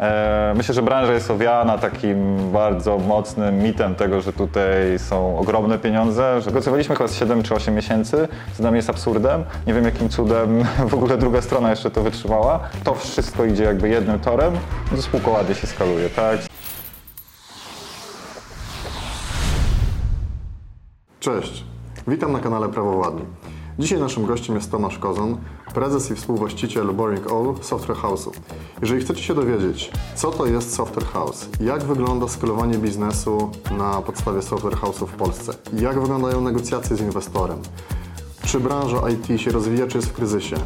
E, myślę, że branża jest owiana takim bardzo mocnym mitem tego, że tutaj są ogromne pieniądze, że pracowaliśmy chyba z 7 czy 8 miesięcy, co dla mnie jest absurdem. Nie wiem jakim cudem w ogóle druga strona jeszcze to wytrzymała. To wszystko idzie jakby jednym torem, no to spółka ładnie się skaluje, tak? Cześć, witam na kanale Prawo Władni. Dzisiaj naszym gościem jest Tomasz Kozon, prezes i współwłaściciel Boring All Software House'u. Jeżeli chcecie się dowiedzieć, co to jest Software House, jak wygląda skalowanie biznesu na podstawie Software House'u w Polsce, jak wyglądają negocjacje z inwestorem, czy branża IT się rozwija, czy jest w kryzysie,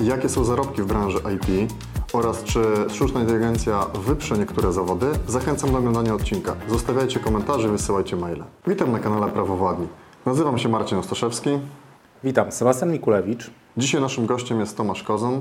jakie są zarobki w branży IT oraz czy sztuczna inteligencja wyprze niektóre zawody, zachęcam do oglądania odcinka. Zostawiajcie komentarze, wysyłajcie maile. Witam na kanale Prawo Władni. Nazywam się Marcin Ostaszewski. Witam, Sebastian Mikulewicz. Dzisiaj naszym gościem jest Tomasz Kozon,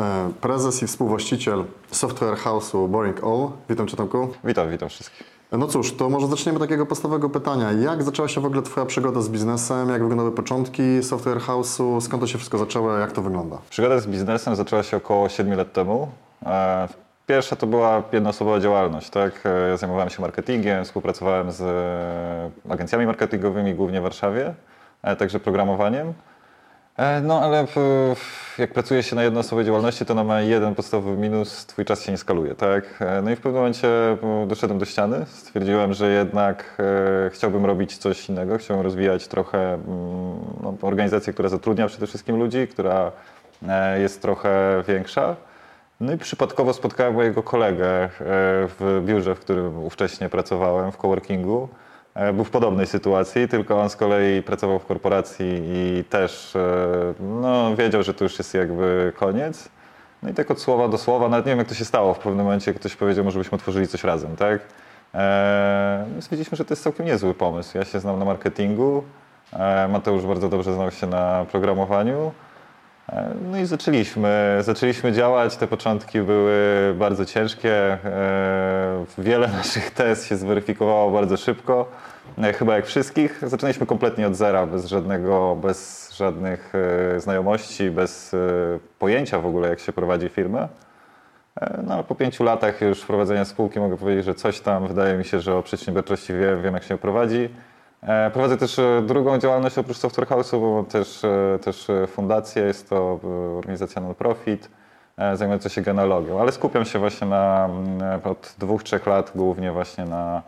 e, prezes i współwłaściciel software house'u Boring All. Witam Cię Tomku. Witam, witam wszystkich. No cóż, to może zaczniemy takiego podstawowego pytania. Jak zaczęła się w ogóle Twoja przygoda z biznesem? Jak wyglądały początki software house'u? Skąd to się wszystko zaczęło? Jak to wygląda? Przygoda z biznesem zaczęła się około 7 lat temu. E, Pierwsza to była jednoosobowa działalność, tak? E, Ja zajmowałem się marketingiem, współpracowałem z agencjami marketingowymi, głównie w Warszawie, także programowaniem. E, No ale jak pracuje się na jednoosobowej działalności, to ona ma jeden podstawowy minus, twój czas się nie skaluje, tak? E, No i w pewnym momencie doszedłem do ściany, stwierdziłem, że jednak e, chciałbym robić coś innego, chciałbym rozwijać trochę no, organizację, która zatrudnia przede wszystkim ludzi, która e, jest trochę większa. No i przypadkowo spotkałem mojego kolegę e, w biurze, w którym ówcześnie pracowałem, w coworkingu. E, Był w podobnej sytuacji, tylko on z kolei pracował w korporacji i też e, no, wiedział, że to już jest jakby koniec. No i tak od słowa do słowa, nawet nie wiem jak to się stało, w pewnym momencie ktoś powiedział, może byśmy otworzyli coś razem, tak? E, No i stwierdziliśmy, że to jest całkiem niezły pomysł. Ja się znam na marketingu, e, Mateusz bardzo dobrze znał się na programowaniu. E, No i zaczęliśmy, zaczęliśmy działać. Te początki były bardzo ciężkie. Wiele naszych tez się zweryfikowało bardzo szybko. E, Chyba jak wszystkich. Zaczynaliśmy kompletnie od zera, bez żadnego, bez żadnych e, znajomości, bez e, pojęcia w ogóle, jak się prowadzi firmę. No ale po pięciu latach już prowadzenia spółki mogę powiedzieć, że coś tam wydaje mi się, że o przedsiębiorczości wiem, wiem jak się prowadzi. Prowadzę też drugą działalność oprócz Software House'u, bo też, też fundację, jest to organizacja non-profit zajmująca się genealogią, ale skupiam się właśnie na, mm, od dwóch, trzech lat głównie właśnie na,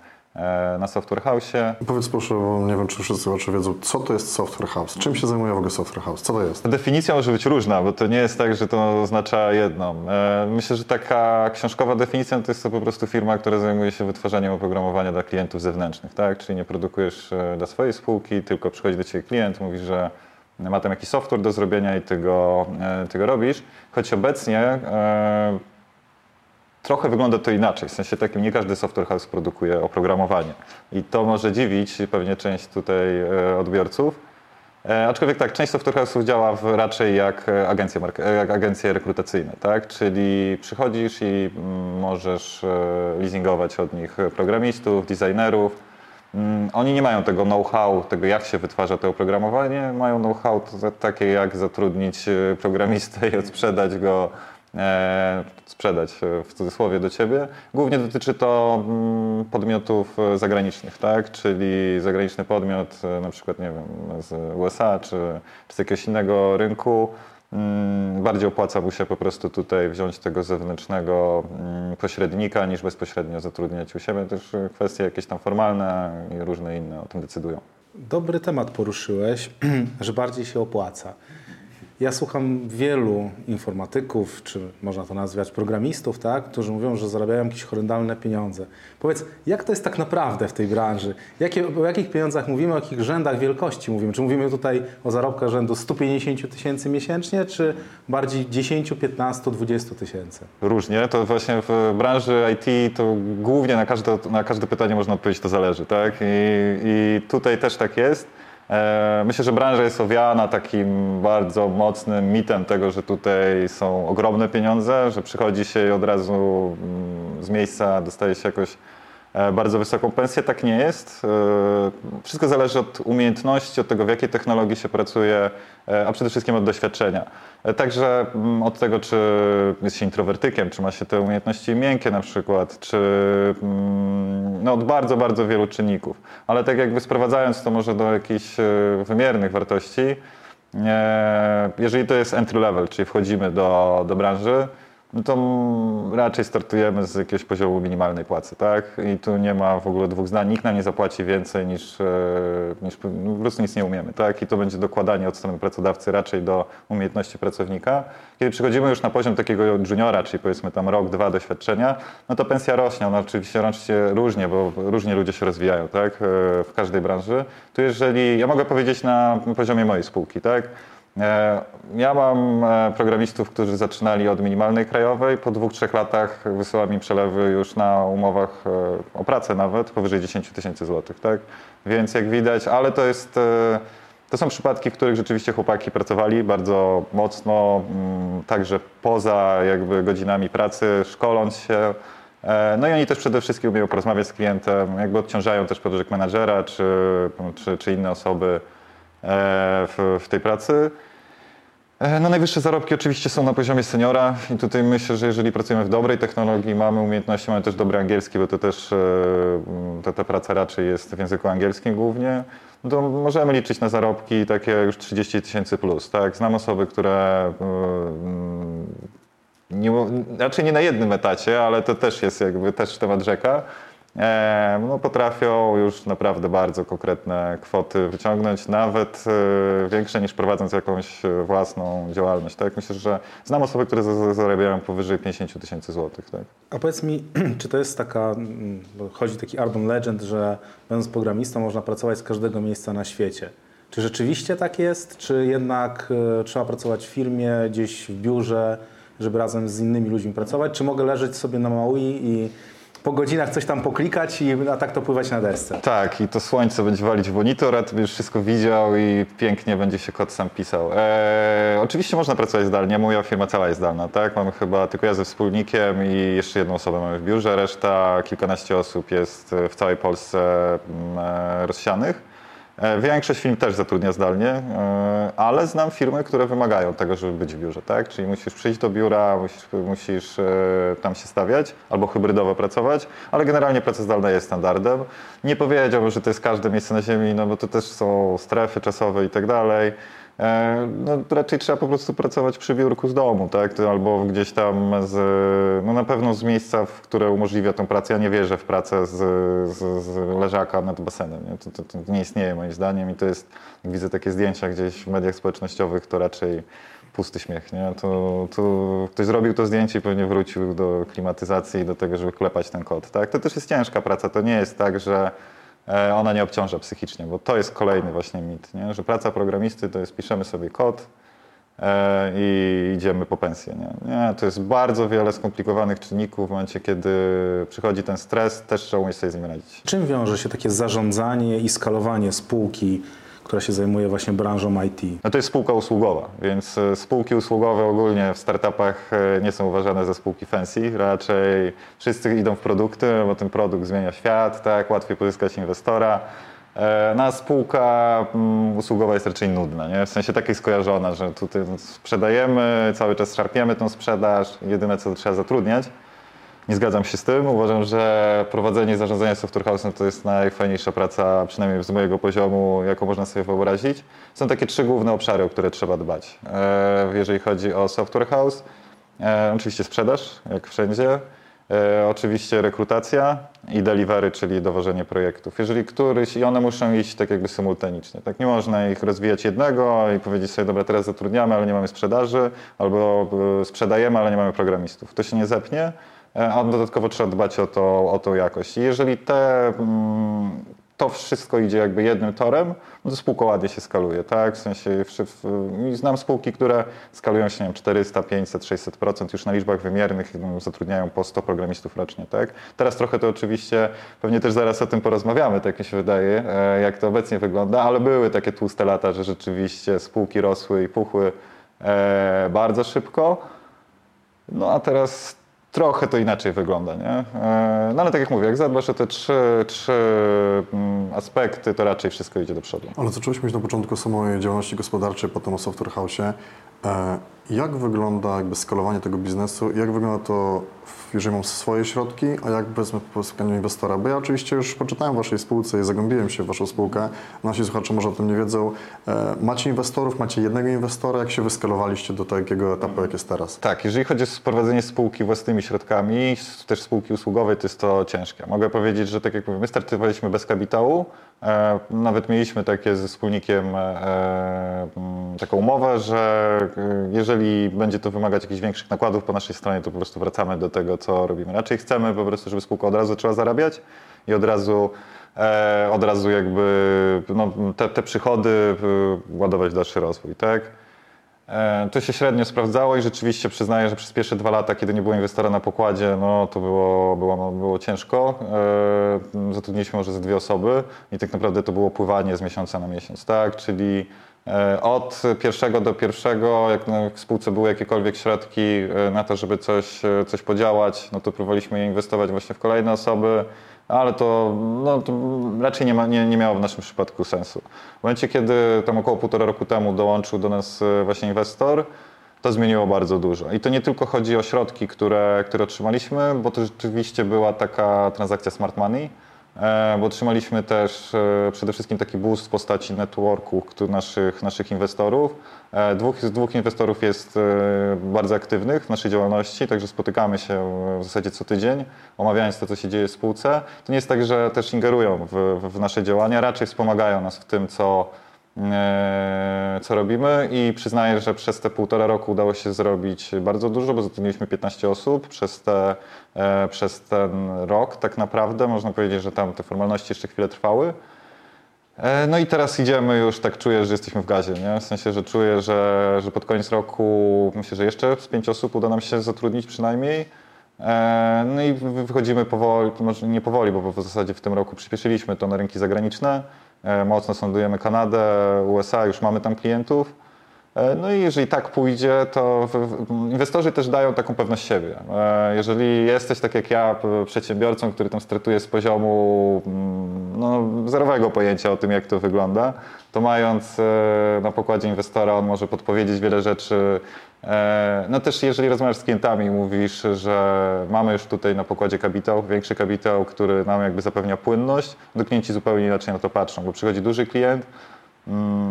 na Software House'ie. Powiedz proszę, bo nie wiem, czy wszyscy słuchacze wiedzą, co to jest software house? Czym się zajmuje w ogóle software house? Co to jest? Definicja może być różna, bo to nie jest tak, że to oznacza jedną. E, Myślę, że taka książkowa definicja to jest to po prostu firma, która zajmuje się wytwarzaniem oprogramowania dla klientów zewnętrznych, tak? Czyli nie produkujesz e, dla swojej spółki, tylko przychodzi do ciebie klient, mówi, że ma tam jakiś software do zrobienia i ty go, e, ty go robisz. Choć obecnie e, trochę wygląda to inaczej, w sensie takim nie każdy software house produkuje oprogramowanie. I to może dziwić pewnie część tutaj e, odbiorców. E, aczkolwiek tak, część software house'ów działa w, raczej jak e, agencje, jak agencje rekrutacyjne, tak? Czyli przychodzisz i mm, możesz leasingować od nich programistów, designerów. Mm, Oni nie mają tego know-how, tego jak się wytwarza to oprogramowanie, mają know-how takie jak zatrudnić programistę i odsprzedać go, sprzedać e, w cudzysłowie do ciebie. Głównie dotyczy to mm, podmiotów e, zagranicznych, tak? Czyli zagraniczny podmiot, e, na przykład nie wiem, z USA czy, czy z jakiegoś innego rynku. Mm, Bardziej opłaca mu się po prostu tutaj wziąć tego zewnętrznego mm, pośrednika niż bezpośrednio zatrudniać u siebie. Też e, kwestie jakieś tam formalne i różne inne o tym decydują. Dobry temat poruszyłeś, że bardziej się opłaca. Ja słucham wielu informatyków, czy można to nazwać programistów, tak, którzy mówią, że zarabiają jakieś horrendalne pieniądze. Powiedz, jak to jest tak naprawdę w tej branży? Jakie, o jakich pieniądzach mówimy, o jakich rzędach wielkości mówimy? Czy mówimy tutaj o zarobkach rzędu 150 tysięcy miesięcznie, czy bardziej 10, 15, 20 tysięcy? Różnie, to właśnie w branży IT to głównie na każde, na każde pytanie można odpowiedzieć, to zależy, tak? I, i tutaj też tak jest. E, Myślę, że branża jest owiana takim bardzo mocnym mitem tego, że tutaj są ogromne pieniądze, że przychodzi się i od razu mm, z miejsca dostaje się jakoś bardzo wysoką pensję. Tak nie jest. E, Wszystko zależy od umiejętności, od tego, w jakiej technologii się pracuje, e, a przede wszystkim od doświadczenia. E, Także mm, od tego, czy jest się introwertykiem, czy ma się te umiejętności miękkie na przykład, czy mm, no, od bardzo, bardzo wielu czynników. Ale tak jakby sprowadzając to może do jakichś e, wymiernych wartości, e, jeżeli to jest entry level, czyli wchodzimy do, do branży, no to raczej startujemy z jakiegoś poziomu minimalnej płacy, tak? I tu nie ma w ogóle dwóch zdań, nikt nam nie zapłaci więcej niż, e, niż no, po prostu nic nie umiemy, tak? I to będzie dokładanie od strony pracodawcy raczej do umiejętności pracownika. Kiedy przychodzimy już na poziom takiego juniora, czyli powiedzmy tam rok, dwa doświadczenia, no to pensja rośnie, ona oczywiście rośnie różnie, bo różnie ludzie się rozwijają, tak? E, W każdej branży. Tu jeżeli, ja mogę powiedzieć na poziomie mojej spółki, tak? E, Ja mam e, programistów, którzy zaczynali od minimalnej krajowej. Po dwóch, trzech latach wysyłam im przelewy już na umowach e, o pracę nawet powyżej 10 tysięcy złotych, tak? Więc jak widać, ale to jest, to są przypadki, w których rzeczywiście chłopaki pracowali bardzo mocno, mm, także poza jakby godzinami pracy, szkoląc się. No i oni też przede wszystkim umieją porozmawiać z klientem, jakby odciążają też project managera czy, czy, czy inne osoby w, w tej pracy. E, No najwyższe zarobki oczywiście są na poziomie seniora i tutaj myślę, że jeżeli pracujemy w dobrej technologii, mamy umiejętności, mamy też dobry angielski, bo to też e, ta, ta praca raczej jest w języku angielskim głównie, no to możemy liczyć na zarobki takie już 30 tysięcy plus, tak? Znam osoby, które mm, nie, raczej nie na jednym etacie, ale to też jest jakby też temat rzeka. E, no, potrafią już naprawdę bardzo konkretne kwoty wyciągnąć, nawet e, większe niż prowadząc jakąś własną działalność. Tak? Myślę, że znam osoby, które za- za- zarabiają powyżej 50 tysięcy złotych. Tak? A powiedz mi, czy to jest taka, mm, bo chodzi taki urban legend, że będąc programistą można pracować z każdego miejsca na świecie. Czy rzeczywiście tak jest, czy jednak e, trzeba pracować w firmie, gdzieś w biurze, żeby razem z innymi ludźmi pracować? Czy mogę leżeć sobie na Maui i po godzinach coś tam poklikać, i, a tak to pływać na desce? Tak, i to słońce będzie walić w monitor, a ty będziesz wszystko widział i pięknie będzie się kod sam pisał. E, oczywiście można pracować zdalnie, moja firma cała jest zdalna, tak? Mamy chyba tylko ja ze wspólnikiem i jeszcze jedną osobę mamy w biurze, reszta, kilkanaście osób jest w całej Polsce mm, e, rozsianych. E, Większość firm też zatrudnia zdalnie, e, ale znam firmy, które wymagają tego, żeby być w biurze, tak? Czyli musisz przyjść do biura, musisz, musisz e, tam się stawiać albo hybrydowo pracować, ale generalnie praca zdalna jest standardem. Nie powiedziałbym, że to jest każde miejsce na ziemi, no bo to też są strefy czasowe i tak dalej. E, No, raczej trzeba po prostu pracować przy biurku z domu, tak? Albo gdzieś tam z, no na pewno z miejsca, w które umożliwia tą pracę. Ja nie wierzę w pracę z, z, z leżaka nad basenem. Nie? To, to, to nie istnieje moim zdaniem i to jest, widzę takie zdjęcia gdzieś w mediach społecznościowych, to raczej pusty śmiech. Nie? To, to ktoś zrobił to zdjęcie i pewnie wrócił do klimatyzacji i do tego, żeby klepać ten kod. Tak? To też jest ciężka praca. To nie jest tak, że ona nie obciąża psychicznie, bo to jest kolejny właśnie mit, nie? że praca programisty to jest piszemy sobie kod e, i idziemy po pensję. Nie? nie, to jest bardzo wiele skomplikowanych czynników w momencie, kiedy przychodzi ten stres, też trzeba umieć sobie z nim radzić. Czym wiąże się takie zarządzanie i skalowanie spółki, która się zajmuje właśnie branżą IT? No to jest spółka usługowa, więc e, spółki usługowe ogólnie w startupach e, nie są uważane za spółki fancy. Raczej wszyscy idą w produkty, bo ten produkt zmienia świat, tak, łatwiej pozyskać inwestora. E, No spółka mm, usługowa jest raczej nudna, nie? w sensie takiej skojarzona, że tutaj sprzedajemy, cały czas szarpiemy tą sprzedaż, jedyne co trzeba zatrudniać. Nie zgadzam się z tym. Uważam, że prowadzenie i zarządzanie software house'em to jest najfajniejsza praca, przynajmniej z mojego poziomu, jaką można sobie wyobrazić. Są takie trzy główne obszary, o które trzeba dbać. E, jeżeli chodzi o software house, e, oczywiście sprzedaż, jak wszędzie. E, oczywiście rekrutacja i delivery, czyli dowożenie projektów. Jeżeli któryś, i one muszą iść tak jakby symultanicznie. Tak nie można ich rozwijać jednego i powiedzieć sobie, dobra, teraz zatrudniamy, ale nie mamy sprzedaży, albo sprzedajemy, ale nie mamy programistów. To się nie zepnie, a dodatkowo trzeba dbać o, to, o tą jakość. I jeżeli te, mm, to wszystko idzie jakby jednym torem, no to spółka ładnie się skaluje, tak? W sensie znam spółki, które skalują się, nie wiem, 400, 500, 600% już na liczbach wymiernych no, zatrudniają po 100 programistów rocznie, tak? Teraz trochę to oczywiście, pewnie też zaraz o tym porozmawiamy, tak mi się wydaje, e, jak to obecnie wygląda, ale były takie tłuste lata, że rzeczywiście spółki rosły i puchły e, bardzo szybko. No a teraz trochę to inaczej wygląda, nie? E, no ale tak jak mówię, jak zadbasz o te trzy, trzy mm, aspekty, to raczej wszystko idzie do przodu. Ale zacząłeś mówić na początku o samej działalności gospodarczej, potem o Software House. E, jak wygląda jakby skalowanie tego biznesu? Jak wygląda to, jeżeli mam swoje środki, a jak wezmę po spotkaniu inwestora? Bo ja oczywiście już poczytałem o Waszej spółce i zagłębiłem się w Waszą spółkę. Nasi słuchacze może o tym nie wiedzą. E, macie inwestorów, macie jednego inwestora. Jak się wyskalowaliście do takiego etapu, jak jest teraz? Tak, jeżeli chodzi o prowadzenie spółki własnymi środkami, też spółki usługowej, to jest to ciężkie. Mogę powiedzieć, że tak jak mówię, my startowaliśmy bez kapitału, nawet mieliśmy takie ze wspólnikiem taką umowę, że jeżeli jeżeli będzie to wymagać jakichś większych nakładów po naszej stronie, to po prostu wracamy do tego, co robimy. Raczej chcemy po prostu, żeby spółka od razu zaczęła zarabiać i od razu, e, od razu jakby no, te, te przychody e, ładować w dalszy rozwój, tak? E, to się średnio sprawdzało i rzeczywiście przyznaję, że przez pierwsze dwa lata, kiedy nie było inwestora na pokładzie, no to było, było, no, było ciężko. E, zatrudniliśmy może ze dwie osoby i tak naprawdę to było pływanie z miesiąca na miesiąc, tak? Czyli E, od pierwszego do pierwszego, jak w spółce były jakiekolwiek środki na to, żeby coś, coś podziałać, no to próbowaliśmy je inwestować właśnie w kolejne osoby, ale to, no, to raczej nie, ma, nie, nie miało w naszym przypadku sensu. W momencie, kiedy tam około półtora roku temu dołączył do nas właśnie inwestor, to zmieniło bardzo dużo. I to nie tylko chodzi o środki, które, które otrzymaliśmy, bo to rzeczywiście była taka transakcja smart money, bo otrzymaliśmy też e, przede wszystkim taki boost w postaci networku naszych, naszych inwestorów. E, dwóch, dwóch inwestorów jest bardzo aktywnych w naszej działalności, także spotykamy się w zasadzie co tydzień, omawiając to, co się dzieje w spółce. To nie jest tak, że też ingerują w, w nasze działania, raczej wspomagają nas w tym, co, E, co robimy i przyznaję, że przez te półtora roku udało się zrobić bardzo dużo, bo zatrudniliśmy 15 osób przez, te, e, przez ten rok tak naprawdę. Można powiedzieć, że tam te formalności jeszcze chwilę trwały. E, no i teraz idziemy już, tak czuję, że jesteśmy w gazie, nie? W sensie, że czuję, że, że pod koniec roku myślę, że jeszcze z pięć osób uda nam się zatrudnić przynajmniej. No i wychodzimy powoli, może nie powoli, bo w zasadzie w tym roku przyspieszyliśmy to na rynki zagraniczne. E, mocno sondujemy Kanadę, USA, już mamy tam klientów. E, no i jeżeli tak pójdzie, to inwestorzy też dają taką pewność siebie. E, jeżeli jesteś tak jak ja, przedsiębiorcą, który tam startuje z poziomu mm, no, zerowego pojęcia o tym, jak to wygląda, to mając na pokładzie inwestora, on może podpowiedzieć wiele rzeczy. No też jeżeli rozmawiasz z klientami i mówisz, że mamy już tutaj na pokładzie kapitał, większy kapitał, który nam jakby zapewnia płynność, to klienci zupełnie inaczej na to patrzą, bo przychodzi duży klient,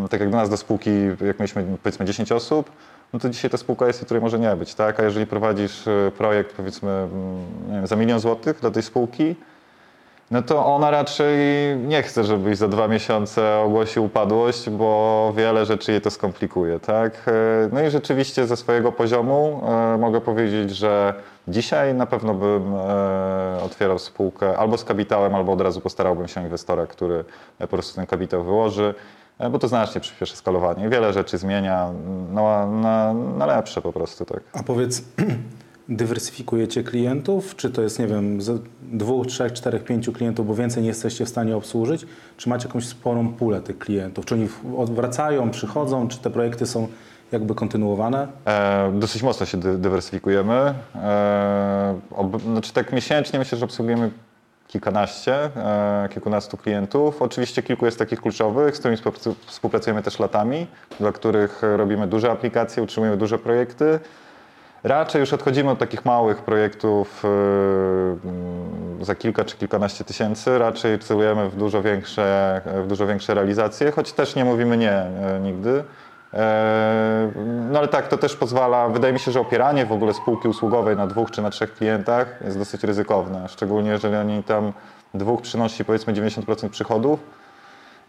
tak jak do nas do spółki, jak mieliśmy powiedzmy 10 osób, no to dzisiaj ta spółka jest, której może nie być, tak? A jeżeli prowadzisz y, projekt powiedzmy mm, wiem, za milion złotych dla tej spółki, no to ona raczej nie chce, żebyś za dwa miesiące ogłosił upadłość, bo wiele rzeczy jej to skomplikuje, tak? Y, no i rzeczywiście ze swojego poziomu y, mogę powiedzieć, że dzisiaj na pewno bym otwierał spółkę albo z kapitałem, albo od razu postarałbym się inwestora, który po prostu ten kapitał wyłoży. E, bo to znacznie przyspieszy skalowanie. Wiele rzeczy zmienia no, na, na lepsze po prostu. Tak. A powiedz, dywersyfikujecie klientów? Czy to jest, nie wiem, z dwóch, trzech, czterech, pięciu klientów, bo więcej nie jesteście w stanie obsłużyć? Czy macie jakąś sporą pulę tych klientów? Czy oni wracają, przychodzą? Czy te projekty są jakby kontynuowane? E, dosyć mocno się dy dywersyfikujemy. E, ob, znaczy tak miesięcznie myślę, że obsługujemy kilkanaście, e, kilkunastu klientów. Oczywiście kilku jest takich kluczowych, z którymi współpracujemy też latami, dla których robimy duże aplikacje, utrzymujemy duże projekty. Raczej już odchodzimy od takich małych projektów e, za kilka czy kilkanaście tysięcy, raczej celujemy w dużo większe, w dużo większe realizacje, choć też nie mówimy nie e, nigdy. No ale tak, to też pozwala, wydaje mi się, że opieranie w ogóle spółki usługowej na dwóch czy na trzech klientach jest dosyć ryzykowne, szczególnie jeżeli oni tam dwóch przynosi powiedzmy 90% przychodów,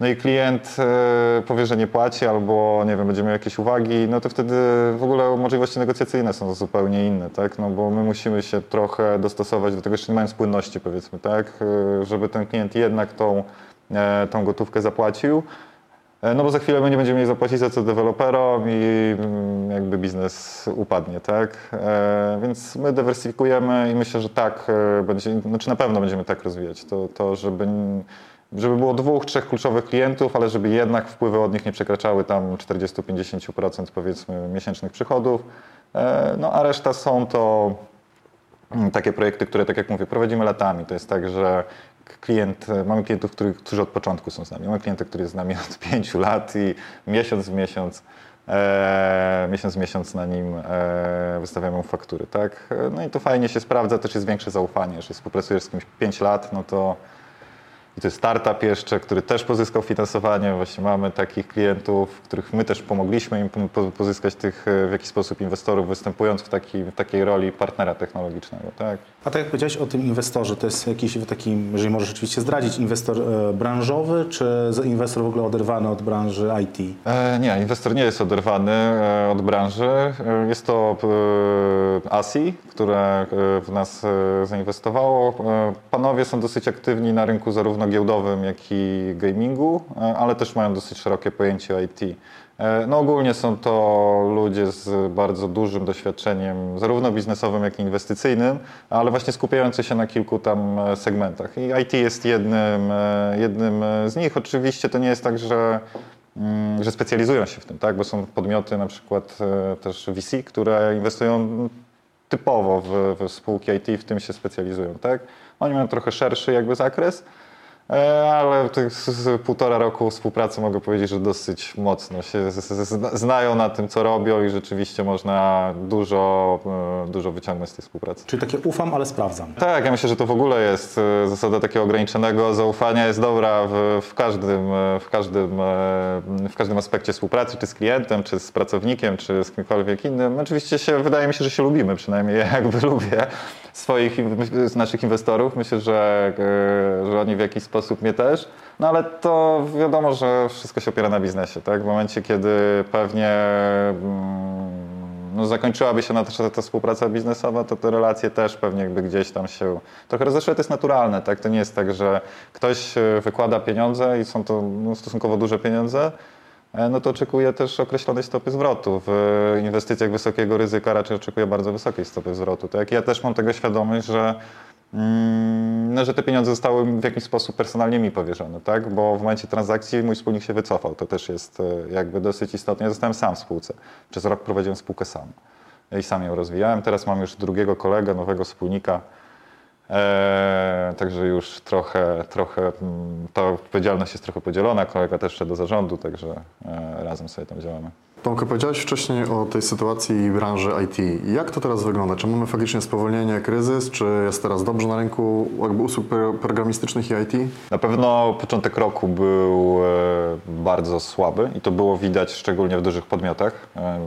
no i klient e, powie, że nie płaci albo nie wiem, będzie miał jakieś uwagi, no to wtedy w ogóle możliwości negocjacyjne są zupełnie inne, tak? No bo my musimy się trochę dostosować do tego, jeszcze nie mając płynności powiedzmy, tak? E, żeby ten klient jednak tą, e, tą gotówkę zapłacił. E, no bo za chwilę my nie będziemy mieli zapłacić za co deweloperom i mm, jakby biznes upadnie, tak? E, więc my dywersyfikujemy i myślę, że tak e, będzie, znaczy na pewno będziemy tak rozwijać. To, to żeby, żeby było dwóch, trzech kluczowych klientów, ale żeby jednak wpływy od nich nie przekraczały tam 40-50% powiedzmy miesięcznych przychodów. No a reszta są to Mm, Takie projekty, które, tak jak mówię, prowadzimy latami. To jest tak, że klient, mamy klientów, którzy, którzy od początku są z nami. Mamy klienta, który jest z nami od pięciu lat i miesiąc w miesiąc, e, miesiąc w miesiąc na nim e, wystawiamy mu faktury. Tak? E, No i to fajnie się sprawdza, też jest większe zaufanie. Jeżeli współpracujesz z kimś 5 lat, no to i to jest startup jeszcze, który też pozyskał finansowanie. Właśnie mamy takich klientów, których my też pomogliśmy im po- po- pozyskać tych e, w jakiś sposób inwestorów, występując w, taki, w takiej roli partnera technologicznego. Tak? A tak jak powiedziałeś o tym inwestorze, to jest jakiś taki, jeżeli możesz rzeczywiście zdradzić, inwestor e, branżowy, czy inwestor w ogóle oderwany od branży IT? E, nie, inwestor nie jest oderwany e, od branży. Jest to ASI, które w nas zainwestowało. Panowie są dosyć aktywni na rynku zarówno giełdowym, jak i gamingu, ale też mają dosyć szerokie pojęcie IT. E, No ogólnie są to ludzie z bardzo dużym doświadczeniem, zarówno biznesowym, jak i inwestycyjnym, ale właśnie skupiający się na kilku tam e, segmentach. I IT jest jednym, e, jednym z nich. Oczywiście to nie jest tak, że mm, że specjalizują się w tym, tak? Bo są podmioty, na przykład też VC, które inwestują typowo w, w spółki IT, w tym się specjalizują, tak? Oni mają trochę szerszy jakby zakres, ale w tych z- półtora roku współpracy mogę powiedzieć, że dosyć mocno się znają na tym, co robią i rzeczywiście można dużo, e, dużo wyciągnąć z tej współpracy. Czyli takie ufam, ale sprawdzam. Tak, ja myślę, że to w ogóle jest e, zasada takiego ograniczonego zaufania jest dobra w, w, każdym, e, w, każdym, e, w każdym aspekcie współpracy, czy z klientem, czy z pracownikiem, czy z kimkolwiek innym. Oczywiście się, wydaje mi się, że się lubimy, przynajmniej ja jakby lubię swoich, naszych inwestorów. Myślę, że, e, że oni w jakiś sposób mnie też. No ale to wiadomo, że wszystko się opiera na biznesie, tak? W momencie, kiedy pewnie mm, no, zakończyłaby się na ta, ta współpraca biznesowa, to te relacje też pewnie jakby gdzieś tam się trochę rozeszły. To jest naturalne, tak? To nie jest tak, że ktoś e, wykłada pieniądze i są to no, stosunkowo duże pieniądze, e, no to oczekuje też określonej stopy zwrotu. W inwestycjach wysokiego ryzyka raczej oczekuje bardzo wysokiej stopy zwrotu. Tak? Ja też mam tego świadomość, że no, że te pieniądze zostały w jakiś sposób personalnie mi powierzone, tak? Bo w momencie transakcji mój wspólnik się wycofał. To też jest e, jakby dosyć istotne. Ja zostałem sam w spółce. Przez rok prowadziłem spółkę sam i sam ją rozwijałem. Teraz mam już drugiego kolegę, nowego wspólnika. E, także już trochę, trochę mm, ta odpowiedzialność jest trochę podzielona. Kolega też szedł do zarządu, także e, razem sobie tam działamy. Tomku, powiedziałeś wcześniej o tej sytuacji branży IT. Jak to teraz wygląda? Czy mamy faktycznie spowolnienie, kryzys? Czy jest teraz dobrze na rynku jakby usług pro- programistycznych i IT? Na pewno początek roku był e, bardzo słaby i to było widać szczególnie w dużych podmiotach, e,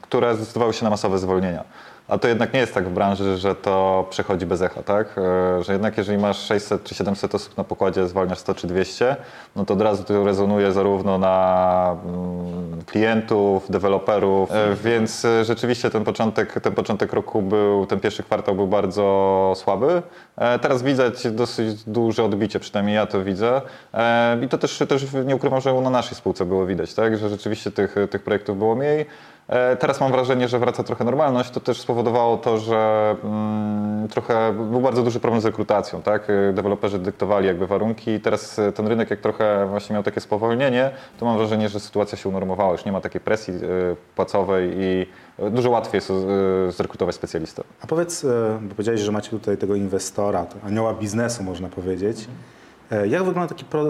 które zdecydowały się na masowe zwolnienia. A to jednak nie jest tak w branży, że to przechodzi bez echa, tak? E, Że jednak jeżeli masz 600 czy 700 osób na pokładzie, zwalniasz 100 czy 200, no to od razu to rezonuje zarówno na mm, klientów, deweloperów, E, więc e, rzeczywiście ten początek, ten początek roku był, ten pierwszy kwartał był bardzo słaby. Teraz widać dosyć duże odbicie, przynajmniej ja to widzę. I to też, też nie ukrywam, że na naszej spółce było widać, tak? że rzeczywiście tych, tych projektów było mniej. E, Teraz mam wrażenie, że wraca trochę normalność. To też spowodowało to, że mm, trochę był bardzo duży problem z rekrutacją. Tak? E, Deweloperzy dyktowali jakby warunki. Teraz e, ten rynek, jak trochę właśnie miał takie spowolnienie, to mam wrażenie, że sytuacja się unormowała. Już nie ma takiej presji płacowej i dużo łatwiej jest zrekrutować specjalistę. A powiedz, bo powiedziałeś, że macie tutaj tego inwestora, to anioła biznesu można powiedzieć. Jak wygląda taki pro,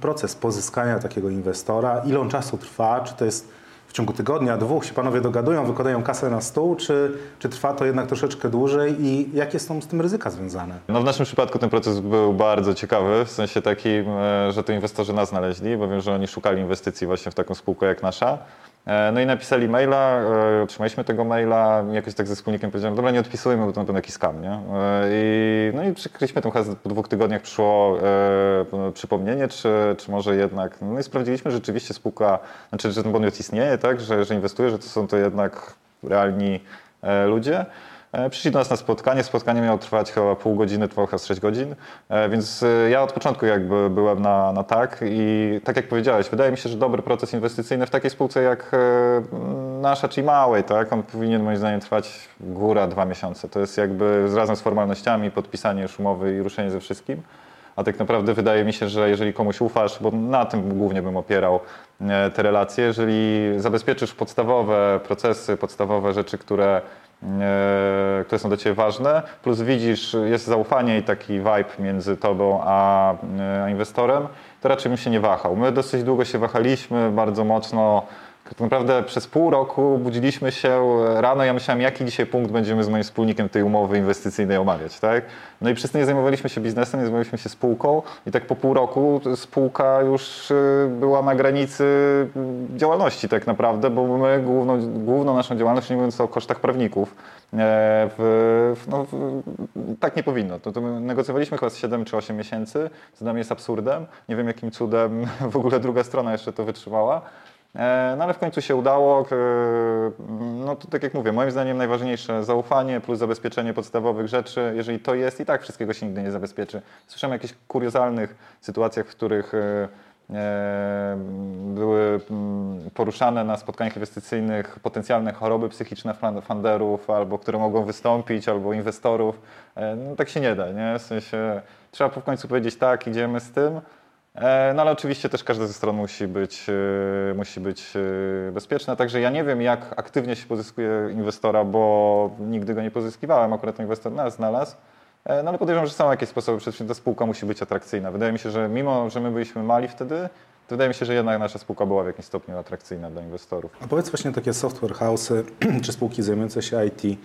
proces pozyskania takiego inwestora? Ile on czasu trwa? Czy to jest ciągu tygodnia, dwóch się panowie dogadują, wykładają kasę na stół, czy, czy trwa to jednak troszeczkę dłużej i jakie są z tym ryzyka związane? No w naszym przypadku ten proces był bardzo ciekawy, w sensie takim, e, że to inwestorzy nas znaleźli, bo wiem, że oni szukali inwestycji właśnie w taką spółkę jak nasza. E, No i napisali maila, e, otrzymaliśmy tego maila, jakoś tak ze wspólnikiem powiedziałem, dobra, nie odpisujmy, bo to na pewno jakiś skam, nie? E, I, no i przykryliśmy tą hasę, po dwóch tygodniach przyszło e, przypomnienie, czy, czy może jednak, no i sprawdziliśmy, że rzeczywiście spółka, znaczy, że ten podmiot istnieje, tak, że, że inwestuje, że to są to jednak realni e, ludzie. E, Przyszli do nas na spotkanie. Spotkanie miało trwać chyba pół godziny, chyba z 6 godzin. E, Więc e, ja od początku jakby byłem na, na tak i tak jak powiedziałeś, wydaje mi się, że dobry proces inwestycyjny w takiej spółce jak nasza, czyli małej, tak, on powinien moim zdaniem trwać góra dwa miesiące. To jest jakby razem z formalnościami, podpisanie już umowy i ruszenie ze wszystkim. A tak naprawdę wydaje mi się, że jeżeli komuś ufasz, bo na tym głównie bym opierał te relacje, jeżeli zabezpieczysz podstawowe procesy, podstawowe rzeczy, które które są dla Ciebie ważne, plus widzisz, jest zaufanie i taki vibe między Tobą a, a inwestorem, to raczej bym się nie wahał. My dosyć długo się wahaliśmy, bardzo mocno tak naprawdę przez pół roku budziliśmy się rano, ja myślałem, jaki dzisiaj punkt będziemy z moim wspólnikiem tej umowy inwestycyjnej omawiać, tak? No i przez nie zajmowaliśmy się biznesem, nie zajmowaliśmy się spółką i tak po pół roku spółka już y, była na granicy działalności tak naprawdę, bo my główną, główną naszą działalność, nie mówiąc o kosztach prawników, e, w, no, w, tak nie powinno. To, to my negocjowaliśmy chyba z 7 czy 8 miesięcy, co dla mnie jest absurdem. Nie wiem jakim cudem w ogóle druga strona jeszcze to wytrzymała. E, no ale w końcu się udało. No to tak jak mówię, moim zdaniem najważniejsze zaufanie plus zabezpieczenie podstawowych rzeczy. Jeżeli to jest, i tak wszystkiego się nigdy nie zabezpieczy. Słyszałem o jakichś kuriozalnych sytuacjach, w których e, e, były mm, poruszane na spotkaniach inwestycyjnych potencjalne choroby psychiczne funderów, albo które mogą wystąpić, albo inwestorów. No tak się nie da, nie? W sensie trzeba w końcu powiedzieć tak, idziemy z tym. E, no ale oczywiście też każda ze stron musi być, e, musi być e, bezpieczna, także ja nie wiem jak aktywnie się pozyskuje inwestora, bo nigdy go nie pozyskiwałem, akurat inwestor nas znalazł. No ale podejrzewam, że są jakieś sposoby, wszystkim ta spółka musi być atrakcyjna. Wydaje mi się, że mimo, że my byliśmy mali wtedy, to wydaje mi się, że jednak nasza spółka była w jakimś stopniu atrakcyjna dla inwestorów. A powiedz właśnie takie software house'y czy spółki zajmujące się IT,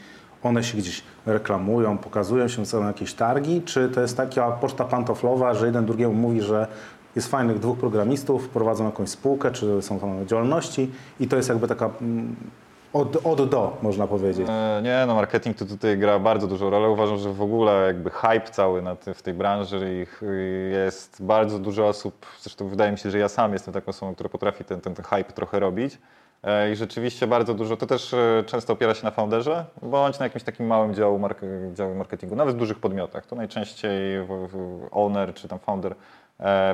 one się gdzieś reklamują, pokazują się, są jakieś targi, czy to jest taka poczta pantoflowa, że jeden drugiemu mówi, że jest fajnych dwóch programistów, prowadzą jakąś spółkę, czy są tam działalności i to jest jakby taka mm, od, od do, można powiedzieć. E, nie, no marketing to tutaj gra bardzo dużą rolę. Uważam, że w ogóle jakby hype cały na w tej branży ich jest bardzo dużo osób, zresztą wydaje mi się, że ja sam jestem taką osobą, która potrafi ten, ten, ten hype trochę robić. E, I rzeczywiście bardzo dużo, to też e, często opiera się na founderze, bądź na jakimś takim małym działu, mark działu marketingu, nawet w dużych podmiotach. To najczęściej owner czy tam founder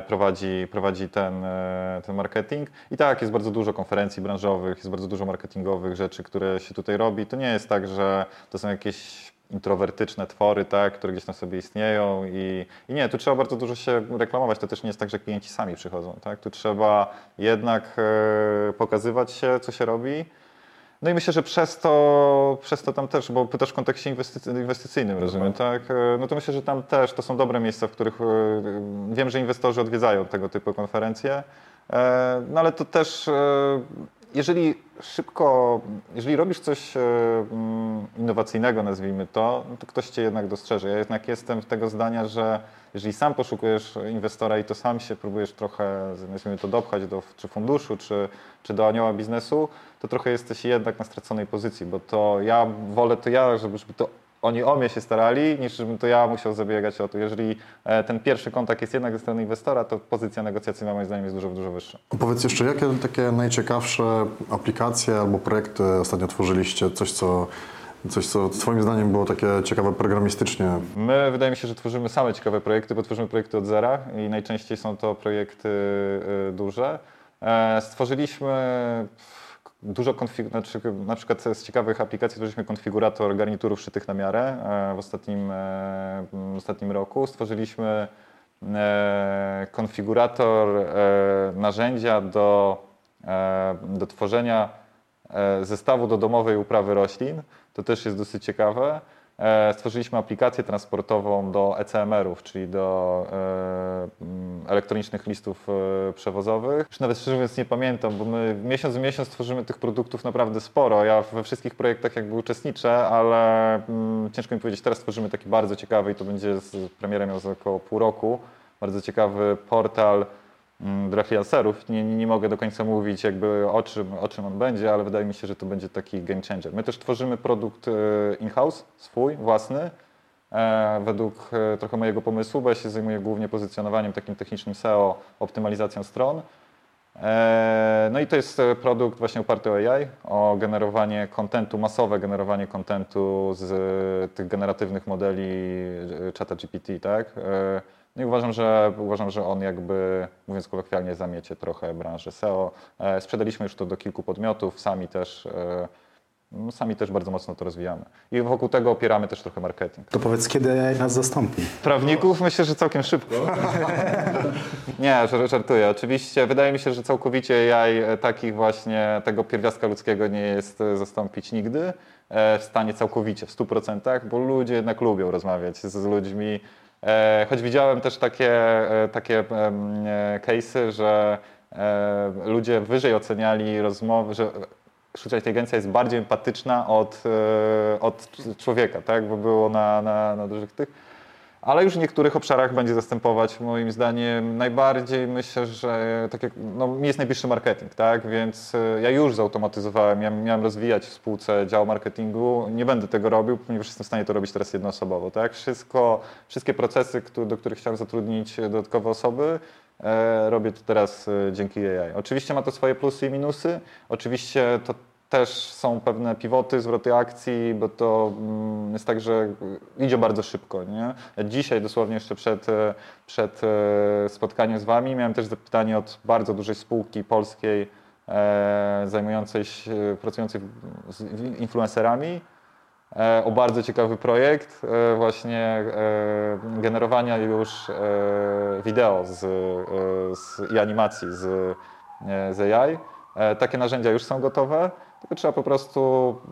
prowadzi, prowadzi ten, e, ten marketing. I tak, jest bardzo dużo konferencji branżowych, jest bardzo dużo marketingowych rzeczy, które się tutaj robi. To nie jest tak, że to są jakieś introwertyczne twory, tak, które gdzieś tam sobie istnieją i, i nie, tu trzeba bardzo dużo się reklamować, to też nie jest tak, że klienci sami przychodzą, tak, tu trzeba jednak e, pokazywać się, co się robi, no i myślę, że przez to, przez to tam też, bo pytasz w kontekście inwestycy, inwestycyjnym, rozumiem, tak? E, no to myślę, że tam też to są dobre miejsca, w których e, wiem, że inwestorzy odwiedzają tego typu konferencje. E, no ale to też, jeżeli szybko, jeżeli robisz coś mm, innowacyjnego, nazwijmy to, no to ktoś cię jednak dostrzeże. Ja jednak jestem tego zdania, że jeżeli sam poszukujesz inwestora i to sam się próbujesz trochę, nazwijmy to, dopchać do czy funduszu, czy, czy do anioła biznesu, to trochę jesteś jednak na straconej pozycji, bo to ja wolę to ja, żeby, żeby to oni o mnie się starali, niż żebym to ja musiał zabiegać o to. Jeżeli e, ten pierwszy kontakt jest jednak ze strony inwestora, to pozycja negocjacyjna moim zdaniem jest dużo, dużo wyższa. Powiedz jeszcze, jakie takie najciekawsze aplikacje albo projekty ostatnio tworzyliście? Coś, co Coś, co Twoim zdaniem było takie ciekawe programistycznie? My, wydaje mi się, że tworzymy same ciekawe projekty, bo tworzymy projekty od zera i najczęściej są to projekty y, duże. E, stworzyliśmy dużo konfiguracji, znaczy, na przykład z ciekawych aplikacji stworzyliśmy konfigurator garniturów szytych na miarę e, w ostatnim, e, w ostatnim roku. Stworzyliśmy konfigurator narzędzia do, do tworzenia zestawu do domowej uprawy roślin. To też jest dosyć ciekawe. E, stworzyliśmy aplikację transportową do ECMR-ów, czyli do e, elektronicznych listów e, przewozowych. Już nawet szczerze mówiąc nie pamiętam, bo my miesiąc w miesiąc tworzymy tych produktów naprawdę sporo. Ja we wszystkich projektach jakby uczestniczę, ale mm, ciężko mi powiedzieć, teraz tworzymy taki bardzo ciekawy i to będzie z premierem miał za około pół roku. Bardzo ciekawy portal freelancerów. Nie, nie, mogę do końca mówić jakby o czym, o czym on będzie, ale wydaje mi się, że to będzie taki game changer. My też tworzymy produkt e, in-house, swój, własny, e, według e, trochę mojego pomysłu, bo ja się zajmuję głównie pozycjonowaniem takim technicznym SEO, optymalizacją stron. No i to jest produkt właśnie oparty o AI, o generowanie kontentu, masowe generowanie kontentu z tych generatywnych modeli czata GPT, tak? No i uważam, że uważam, że on jakby, mówiąc kolokwialnie, zamiecie trochę branży SEO. E, sprzedaliśmy już to do kilku podmiotów, sami też e, no, sami też bardzo mocno to rozwijamy. I wokół tego opieramy też trochę marketing. To powiedz, kiedy nas zastąpi? Prawników myślę, że całkiem szybko. Nie, żar- żartuję. Oczywiście wydaje mi się, że całkowicie AI e, takich właśnie tego pierwiastka ludzkiego nie jest zastąpić nigdy w stanie całkowicie, w 100%, bo ludzie jednak lubią rozmawiać z ludźmi. E, Choć widziałem też takie, e, takie e, case'y, że ludzie wyżej oceniali rozmowy, że sztuczna inteligencja jest bardziej empatyczna od, od człowieka, tak? bo było na, na, na dużych tych. Ale już w niektórych obszarach będzie zastępować moim zdaniem najbardziej myślę, że tak jak, no, mi jest najbliższy marketing, tak? Więc e, ja już zautomatyzowałem, ja miałem rozwijać w spółce dział marketingu. Nie będę tego robił, ponieważ jestem w stanie to robić teraz jednoosobowo, tak? Wszystko, wszystkie procesy, do których chciałem zatrudnić dodatkowe osoby, e, robię to teraz e, dzięki AI. Oczywiście ma to swoje plusy i minusy. Oczywiście to też są pewne pivoty, zwroty akcji, bo to mm, jest tak, że idzie bardzo szybko. Nie? Dzisiaj, dosłownie jeszcze przed, e, przed e, spotkaniem z Wami, miałem też zapytanie od bardzo dużej spółki polskiej e, zajmującej się, pracującej z influencerami o bardzo ciekawy projekt właśnie generowania już wideo z, z, i animacji z, z AI. Takie narzędzia już są gotowe, tylko trzeba po prostu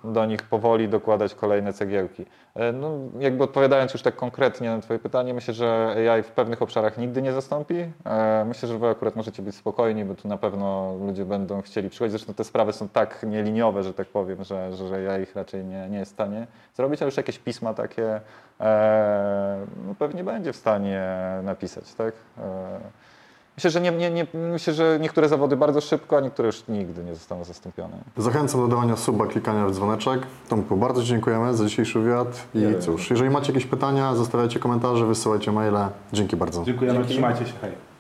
do nich powoli dokładać kolejne cegiełki. E, No, jakby odpowiadając już tak konkretnie na Twoje pytanie, myślę, że AI w pewnych obszarach nigdy nie zastąpi. E, Myślę, że Wy akurat możecie być spokojni, bo tu na pewno ludzie będą chcieli przychodzić. Zresztą te sprawy są tak nieliniowe, że tak powiem, że, że, że ja ich raczej nie, nie jest w stanie zrobić, ale już jakieś pisma takie e, no, pewnie będzie w stanie napisać, tak? Myślę, że nie, nie, nie, myślę, że niektóre zawody bardzo szybko, a niektóre już nigdy nie zostaną zastąpione. Zachęcam do dawania suba, klikania w dzwoneczek. Tomku, bardzo dziękujemy za dzisiejszy wywiad. I cóż, jeżeli macie jakieś pytania, zostawiajcie komentarze, wysyłajcie maile. Dzięki bardzo. Dziękujemy, trzymajcie się, hej.